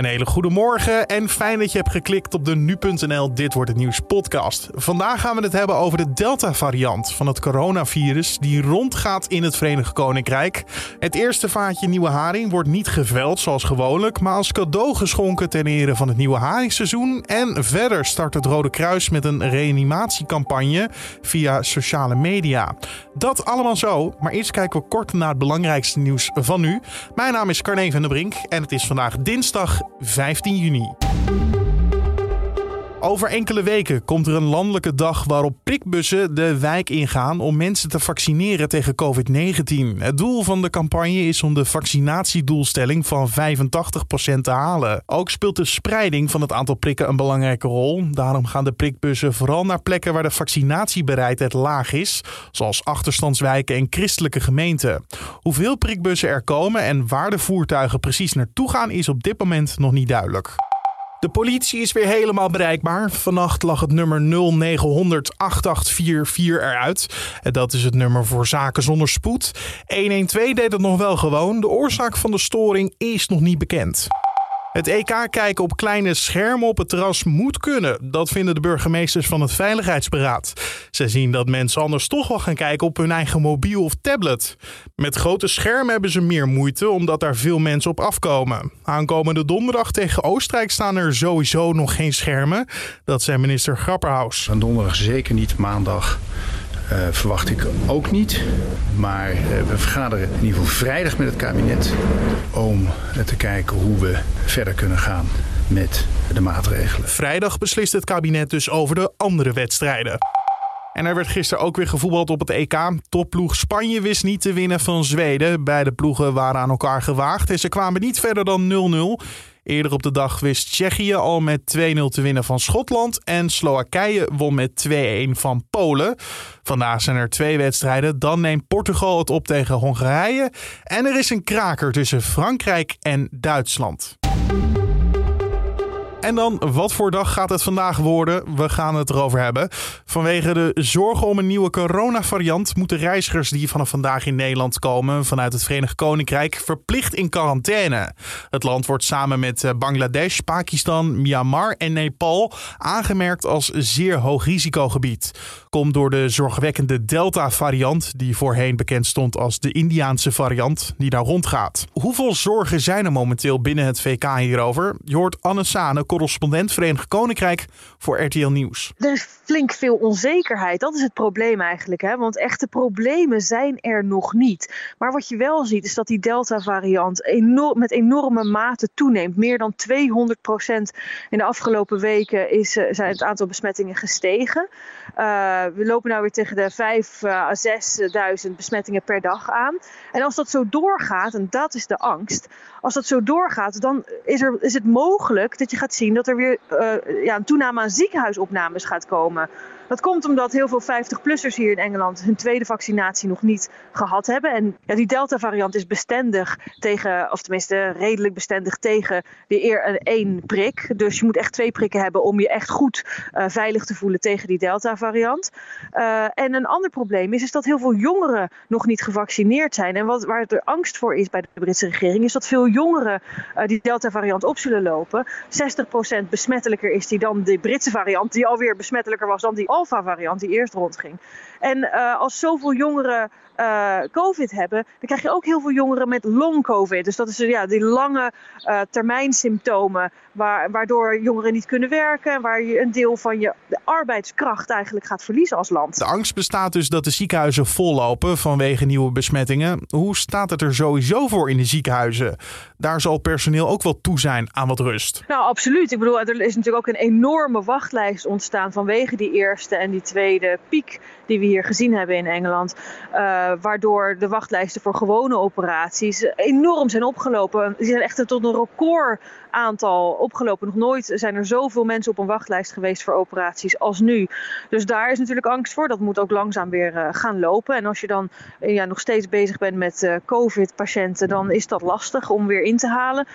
Een hele goede morgen en fijn dat je hebt geklikt op de nu.nl Dit wordt het nieuws podcast. Vandaag gaan we het hebben over de Delta-variant van het coronavirus die rondgaat in het Verenigd Koninkrijk. Het eerste vaatje nieuwe haring wordt niet geveld zoals gewoonlijk, maar als cadeau geschonken ten ere van het nieuwe haringseizoen. En verder start het Rode Kruis met een reanimatiecampagne via sociale media. Dat allemaal zo, maar eerst kijken we kort naar het belangrijkste nieuws van nu. Mijn naam is Carne van der Brink en het is vandaag dinsdag 15 juni. Over enkele weken komt er een landelijke dag waarop prikbussen de wijk ingaan om mensen te vaccineren tegen COVID-19. Het doel van de campagne is om de vaccinatiedoelstelling van 85% te halen. Ook speelt de spreiding van het aantal prikken een belangrijke rol. Daarom gaan de prikbussen vooral naar plekken waar de vaccinatiebereidheid laag is, zoals achterstandswijken en christelijke gemeenten. Hoeveel prikbussen er komen en waar de voertuigen precies naartoe gaan is op dit moment nog niet duidelijk. De politie is weer helemaal bereikbaar. Vannacht lag het nummer 0900 8844 eruit. En dat is het nummer voor zaken zonder spoed. 112 deed het nog wel gewoon. De oorzaak van de storing is nog niet bekend. Het EK kijken op kleine schermen op het terras moet kunnen. Dat vinden de burgemeesters van het Veiligheidsberaad. Ze zien dat mensen anders toch wel gaan kijken op hun eigen mobiel of tablet. Met grote schermen hebben ze meer moeite omdat daar veel mensen op afkomen. Aankomende donderdag tegen Oostenrijk staan er sowieso nog geen schermen. Dat zei minister Grapperhaus. Van donderdag zeker niet, maandag uh, verwacht ik ook niet. Maar uh, we vergaderen in ieder geval vrijdag met het kabinet om uh, te kijken hoe we verder kunnen gaan met de maatregelen. Vrijdag beslist het kabinet dus over de andere wedstrijden. En er werd gisteren ook weer gevoetbald op het EK. Topploeg Spanje wist niet te winnen van Zweden. Beide ploegen waren aan elkaar gewaagd en ze kwamen niet verder dan 0-0. Eerder op de dag wist Tsjechië al met 2-0 te winnen van Schotland en Slowakije won met 2-1 van Polen. Vandaag zijn er twee wedstrijden. Dan neemt Portugal het op tegen Hongarije. En er is een kraker tussen Frankrijk en Duitsland. En dan, wat voor dag gaat het vandaag worden? We gaan het erover hebben. Vanwege de zorgen om een nieuwe coronavariant moeten reizigers die vanaf vandaag in Nederland komen vanuit het Verenigd Koninkrijk verplicht in quarantaine. Het land wordt samen met eh, Bangladesh, Pakistan, Myanmar en Nepal aangemerkt als zeer hoog risicogebied. Komt door de zorgwekkende Delta-variant, die voorheen bekend stond als de Indiaanse variant, die daar rondgaat. Hoeveel zorgen zijn er momenteel binnen het VK hierover? Je hoort Anne correspondent Verenigd Koninkrijk voor RTL Nieuws. Er is flink veel onzekerheid. Dat is het probleem eigenlijk. Hè? Want echte problemen zijn er nog niet. Maar wat je wel ziet is dat die Delta-variant enorm, met enorme mate toeneemt. Meer dan 200 procent in de afgelopen weken is, uh, zijn het aantal besmettingen gestegen. Uh, we lopen nu weer tegen de 5 à 6.000 besmettingen per dag aan. En als dat zo doorgaat, en dat is de angst. Als dat zo doorgaat, dan is, er, is het mogelijk dat je gaat zien dat er weer uh, ja, een toename aan ziekenhuisopnames gaat komen. Dat komt omdat heel veel 50-plussers hier in Engeland hun tweede vaccinatie nog niet gehad hebben. En ja, die Delta-variant is bestendig tegen, of tenminste redelijk bestendig tegen de eer één prik. Dus je moet echt twee prikken hebben om je echt goed uh, veilig te voelen tegen die Delta-variant. Uh, en een ander probleem is, is dat heel veel jongeren nog niet gevaccineerd zijn. En wat, waar er angst voor is bij de Britse regering, is dat veel jongeren uh, die Delta-variant op zullen lopen. 60% besmettelijker is die dan de Britse variant, die alweer besmettelijker was dan die Alpha-variant die eerst rondging. En uh, als zoveel jongeren uh, COVID hebben, dan krijg je ook heel veel jongeren met long COVID. Dus dat is ja, die lange uh, termijn symptomen, waar, waardoor jongeren niet kunnen werken, waar je een deel van je arbeidskracht eigenlijk gaat verliezen als land. De angst bestaat dus dat de ziekenhuizen vollopen vanwege nieuwe besmettingen. Hoe staat het er sowieso voor in de ziekenhuizen? Daar zal personeel ook wel toe zijn aan wat rust. Nou, absoluut. Ik bedoel, er is natuurlijk ook een enorme wachtlijst ontstaan vanwege die eerste en die tweede piek die we hier gezien hebben in Engeland. Uh, waardoor de wachtlijsten voor gewone operaties enorm zijn opgelopen. Die zijn echt tot een record aantal opgelopen. Nog nooit zijn er zoveel mensen op een wachtlijst geweest voor operaties als nu. Dus daar is natuurlijk angst voor. Dat moet ook langzaam weer uh, gaan lopen. En als je dan uh, ja, nog steeds bezig bent met uh, COVID-patiënten, dan is dat lastig om weer in te halen.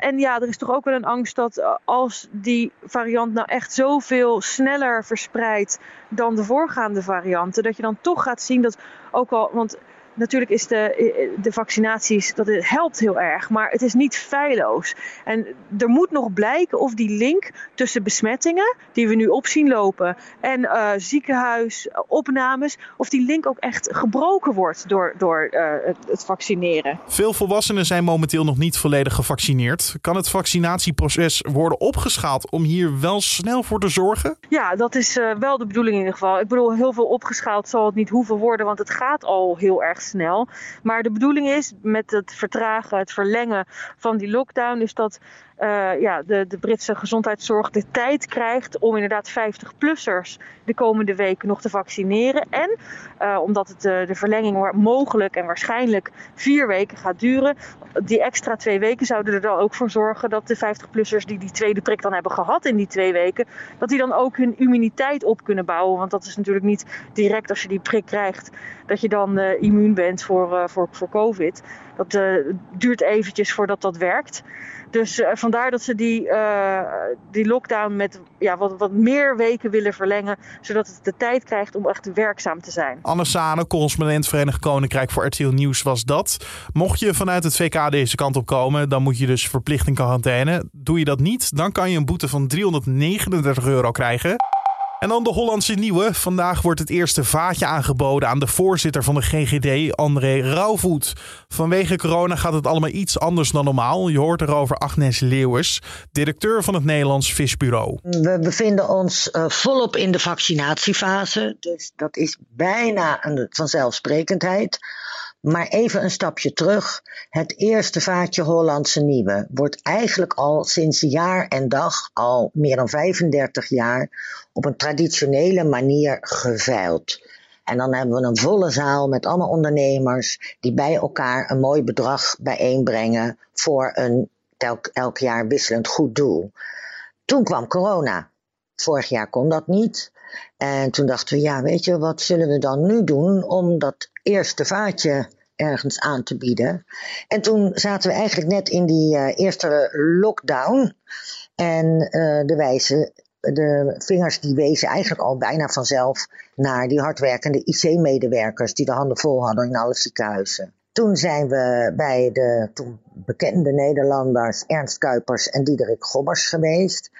en ja, er is toch ook wel een angst dat als die variant nou echt zoveel sneller verspreidt dan de voorgaande varianten, dat je dan toch gaat zien dat ook al. Want natuurlijk is de, de vaccinaties, dat helpt heel erg, maar het is niet feilloos. En er moet nog blijken of die link tussen besmettingen, die we nu op zien lopen, en uh, ziekenhuisopnames, of die link ook echt gebroken wordt door, door uh, het vaccineren. Veel volwassenen zijn momenteel nog niet volledig gevaccineerd. Kan het vaccinatieproces worden opgeschaald om hier wel snel voor te zorgen? Ja, dat is uh, wel de bedoeling in ieder geval. Ik bedoel, heel veel opgeschaald zal het niet hoeven worden, want het gaat al heel erg snel. Maar de bedoeling is met het vertragen, het verlengen van die lockdown, is dat uh, ja, de, de Britse gezondheidszorg de tijd krijgt om inderdaad 50-plussers de komende weken nog te vaccineren. En uh, omdat het, uh, de verlenging mogelijk en waarschijnlijk vier weken gaat duren, die extra twee weken zouden er dan ook voor zorgen dat de 50-plussers die die tweede prik dan hebben gehad in die twee weken, dat die dan ook hun immuniteit op kunnen bouwen. Want dat is natuurlijk niet direct als je die prik krijgt, dat je dan immuun bent voor, voor, voor COVID. Dat duurt eventjes voordat dat werkt. Dus uh, vandaar dat ze die, uh, die lockdown met ja, wat, wat meer weken willen verlengen. Zodat het de tijd krijgt om echt werkzaam te zijn. Anne Sane, correspondent Verenigd Koninkrijk voor RTL Nieuws was dat. Mocht je vanuit het VK deze kant op komen, dan moet je dus verplicht in quarantaine. Doe je dat niet, dan kan je een boete van 339 euro krijgen. En dan de Hollandse nieuwe. Vandaag wordt het eerste vaatje aangeboden aan de voorzitter van de GGD, André Rauwvoet. Vanwege corona gaat het allemaal iets anders dan normaal. Je hoort erover Agnes Leeuwers, directeur van het Nederlands Visbureau. We bevinden ons uh, volop in de vaccinatiefase. Dus dat is bijna een vanzelfsprekendheid. Maar even een stapje terug. Het eerste vaatje Hollandse Nieuwe wordt eigenlijk al sinds jaar en dag, al meer dan 35 jaar, op een traditionele manier geveild. En dan hebben we een volle zaal met allemaal ondernemers die bij elkaar een mooi bedrag bijeenbrengen voor een elk, elk jaar wisselend goed doel. Toen kwam corona. Vorig jaar kon dat niet. En toen dachten we, ja, weet je, wat zullen we dan nu doen om dat eerste vaatje ergens aan te bieden? En toen zaten we eigenlijk net in die uh, eerste lockdown. En uh, de wijze, de vingers die wezen eigenlijk al bijna vanzelf naar die hardwerkende IC-medewerkers die de handen vol hadden in alle ziekenhuizen. Toen zijn we bij de toen bekende Nederlanders Ernst Kuipers en Diederik Gobbers geweest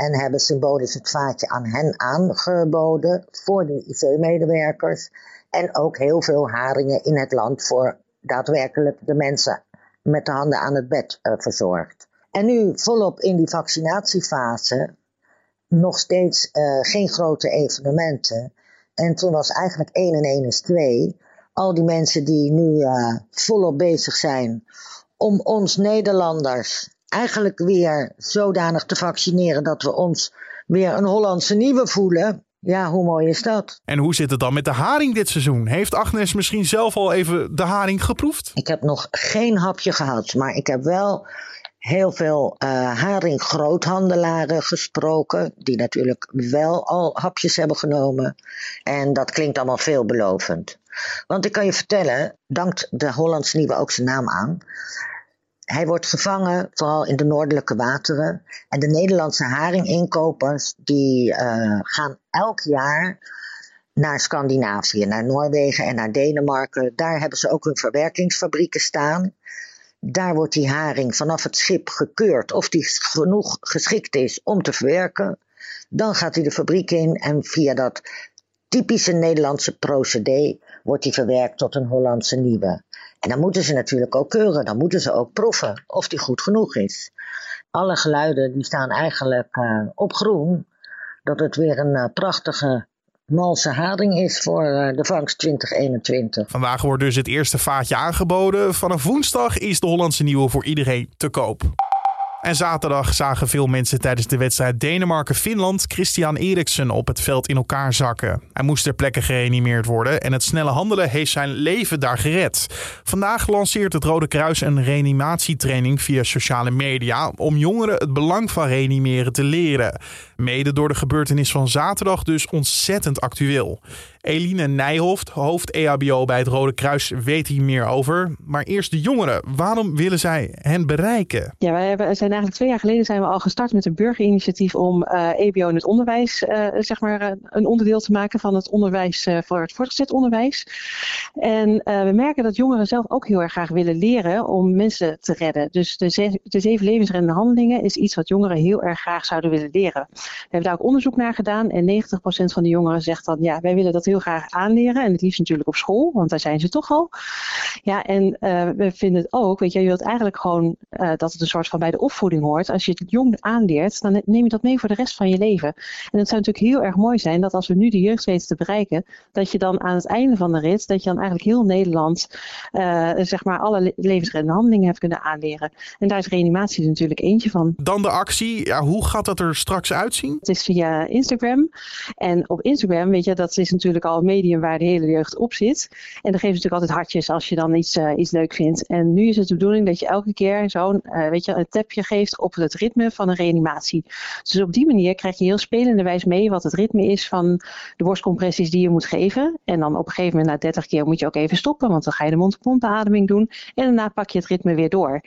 en hebben symbolisch het vaatje aan hen aangeboden voor de IC-medewerkers. En ook heel veel haringen in het land voor daadwerkelijk de mensen met de handen aan het bed uh, verzorgd. En nu volop in die vaccinatiefase, nog steeds uh, geen grote evenementen. En toen was eigenlijk 1 en 1 is 2. Al die mensen die nu uh, volop bezig zijn om ons Nederlanders eigenlijk weer zodanig te vaccineren dat we ons weer een Hollandse nieuwe voelen. Ja, hoe mooi is dat? En hoe zit het dan met de haring dit seizoen? Heeft Agnes misschien zelf al even de haring geproefd? Ik heb nog geen hapje gehad, maar ik heb wel heel veel uh, haringgroothandelaren gesproken, die natuurlijk wel al hapjes hebben genomen. En dat klinkt allemaal veelbelovend. Want ik kan je vertellen, dankt de Hollandse Nieuwe ook zijn naam aan, hij wordt gevangen vooral in de noordelijke wateren. En de Nederlandse haringinkopers die uh, gaan elk jaar naar Scandinavië, naar Noorwegen en naar Denemarken. Daar hebben ze ook hun verwerkingsfabrieken staan. Daar wordt die haring vanaf het schip gekeurd of die genoeg geschikt is om te verwerken. Dan gaat hij de fabriek in en via dat typische Nederlandse procedé wordt die verwerkt tot een Hollandse nieuwe. En dan moeten ze natuurlijk ook keuren, dan moeten ze ook proeven of die goed genoeg is. Alle geluiden die staan eigenlijk uh, op groen dat het weer een uh, prachtige malse haring is voor uh, de vangst 2021. Vandaag wordt dus het eerste vaatje aangeboden. Vanaf woensdag is de Hollandse nieuwe voor iedereen te koop. En zaterdag zagen veel mensen tijdens de wedstrijd Denemarken-Finland Christian Eriksen op het veld in elkaar zakken. Hij moest ter plekke gereanimeerd worden en het snelle handelen heeft zijn leven daar gered. Vandaag lanceert het Rode Kruis een reanimatietraining via sociale media om jongeren het belang van reanimeren te leren. Mede door de gebeurtenis van zaterdag dus ontzettend actueel. Eline Nijhoft, hoofd EHBO bij het Rode Kruis, weet hier meer over. Maar eerst de jongeren. Waarom willen zij hen bereiken? Ja, wij hebben, zijn eigenlijk twee jaar geleden zijn we al gestart met een burgerinitiatief om uh, eh, EBO in het onderwijs, uh, zeg maar, uh, een onderdeel te maken van het onderwijs voor het voortgezet onderwijs. En we merken dat jongeren zelf ook heel erg graag willen leren om mensen te redden. Dus de, de zeven levensreddende handelingen is iets wat jongeren heel erg graag zouden willen leren. We hebben daar ook onderzoek naar gedaan en 90% van de jongeren zegt dan, ja, wij willen dat heel graag aanleren. En het liefst natuurlijk op school, want daar zijn ze toch al. Ja, en uh, we vinden het ook, weet je, je wilt eigenlijk gewoon uh, dat het een soort van bij de opvoeding hoort. Als je het jong aanleert, dan neem je dat mee voor de rest van je leven. En het zou natuurlijk heel erg mooi zijn dat als we nu de jeugd weten te bereiken, dat je dan aan het einde van de rit, dat je dan eigenlijk heel Nederland, uh, zeg maar, alle levensreddende handelingen hebt kunnen aanleren. En daar is reanimatie natuurlijk eentje van. Dan de actie. Ja, hoe gaat dat er straks uitzien? Het is via Instagram. En op Instagram, weet je, dat is natuurlijk al een medium waar de hele jeugd op zit. En dan geven ze natuurlijk altijd hartjes als je dan iets, uh, iets leuk vindt. En nu is het de bedoeling dat je elke keer zo'n, uh, weet je, een tapje geeft op het ritme van een reanimatie. Dus op die manier krijg je heel spelende wijs mee wat het ritme is van de borstcompressies die je moet geven. En dan op een gegeven moment na 30 keer moet je ook even stoppen, want dan ga je de mond-op-mond beademing doen. En daarna pak je het ritme weer door.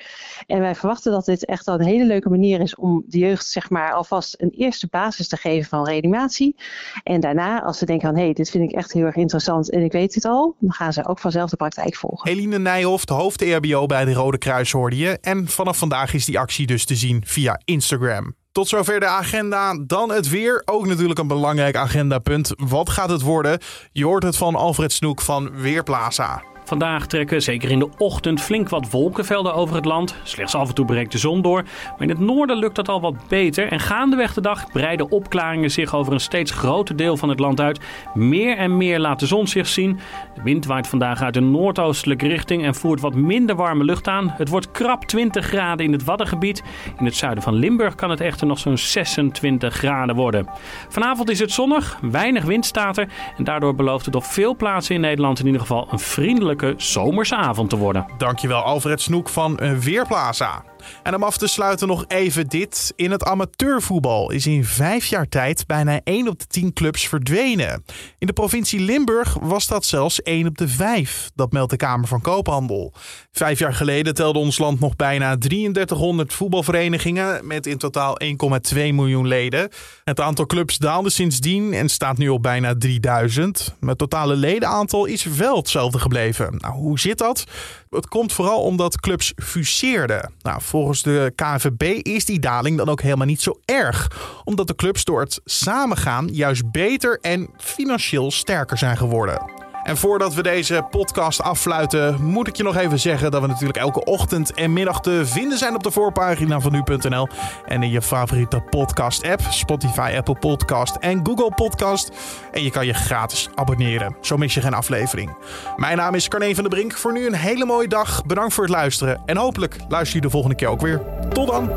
En wij verwachten dat dit echt al een hele leuke manier is om de jeugd zeg maar alvast een eerste basis te geven van reanimatie. En daarna, als ze denken van hé, hey, dit vind ik echt heel erg interessant en ik weet het al, dan gaan ze ook vanzelf de praktijk volgen. Eline Nijhoff, de hoofd EHBO bij de Rode Kruis hoorde je. En vanaf vandaag is die actie dus te zien via Instagram. Tot zover de agenda. Dan het weer. Ook natuurlijk een belangrijk agendapunt. Wat gaat het worden? Je hoort het van Alfred Snoek van Weerplaza. Vandaag trekken zeker in de ochtend flink wat wolkenvelden over het land. Slechts af en toe breekt de zon door. Maar in het noorden lukt dat al wat beter. En gaandeweg de dag breiden opklaringen zich over een steeds groter deel van het land uit. Meer en meer laat de zon zich zien. De wind waait vandaag uit een noordoostelijke richting en voert wat minder warme lucht aan. Het wordt krap 20 graden in het Waddengebied. In het zuiden van Limburg kan het echter nog zo'n 26 graden worden. Vanavond is het zonnig, weinig wind staat er. En daardoor belooft het op veel plaatsen in Nederland in ieder geval een vriendelijk zomerse avond te worden. Dankjewel Alfred Snoek van eh, Weerplaza. En om af te sluiten nog even dit. In het amateurvoetbal is in vijf jaar tijd bijna 1 op de 10 clubs verdwenen. In de provincie Limburg was dat zelfs 1 op de 5. Dat meldt de Kamer van Koophandel. Vijf jaar geleden telde ons land nog bijna 3300 voetbalverenigingen met in totaal 1,2 miljoen leden. Het aantal clubs daalde sindsdien en staat nu op bijna 3000. Het totale ledenaantal is wel hetzelfde gebleven. Nou, hoe zit dat? Het komt vooral omdat clubs fuseerden. Nou, volgens de KNVB is die daling dan ook helemaal niet zo erg. Omdat de clubs door het samengaan juist beter en financieel sterker zijn geworden. En voordat we deze podcast afsluiten, moet ik je nog even zeggen dat we natuurlijk elke ochtend en middag te vinden zijn op de voorpagina van nu.nl en in je favoriete podcast-app, Spotify, Apple Podcast en Google Podcast. En je kan je gratis abonneren, zo mis je geen aflevering. Mijn naam is Carne van der Brink. Voor nu een hele mooie dag. Bedankt voor het luisteren en hopelijk luister je de volgende keer ook weer. Tot dan!